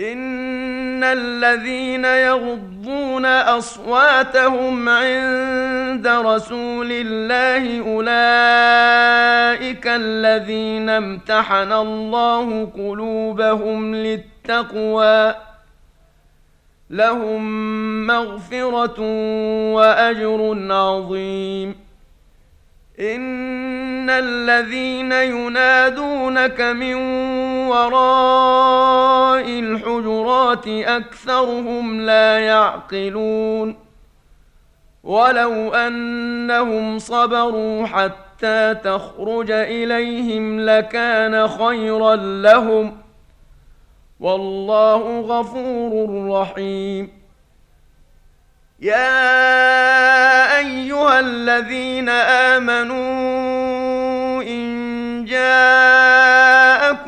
ان الذين يغضون اصواتهم عند رسول الله اولئك الذين امتحن الله قلوبهم للتقوى لهم مغفره واجر عظيم ان الذين ينادونك من وراء الحجرات أكثرهم لا يعقلون ولو أنهم صبروا حتى تخرج إليهم لكان خيرا لهم والله غفور رحيم. يا أيها الذين آمنوا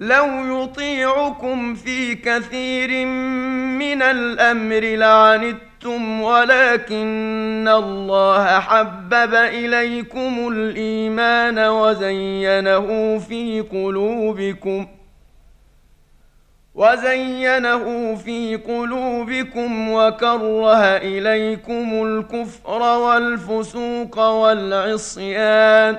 لو يطيعكم في كثير من الأمر لعنتم ولكن الله حبب إليكم الإيمان وزينه في قلوبكم ۖ وزينه في قلوبكم وكره إليكم الكفر والفسوق والعصيان.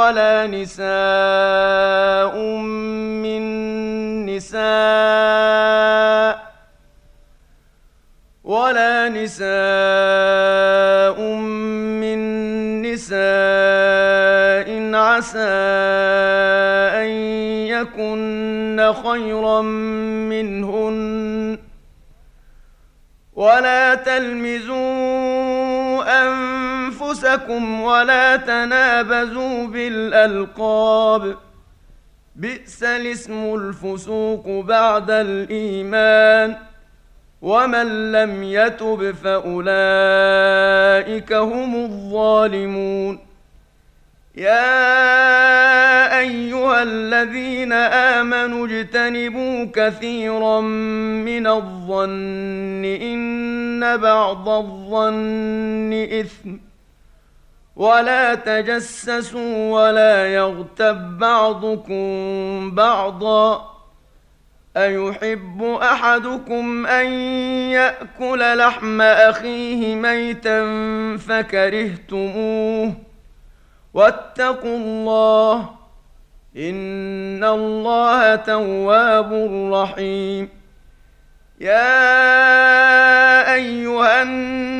ولا نساء من نساء ولا نساء من نساء عسى أن يكن خيرا منهن ولا تلمزوا أنفسكم ولا تنابزوا بالألقاب. بئس الاسم الفسوق بعد الإيمان. ومن لم يتب فأولئك هم الظالمون. يا أيها الذين آمنوا اجتنبوا كثيرا من الظن إن بعض الظن إثم. ولا تجسسوا ولا يغتب بعضكم بعضا أيحب أحدكم أن يأكل لحم أخيه ميتا فكرهتموه واتقوا الله إن الله تواب رحيم يا أيها الناس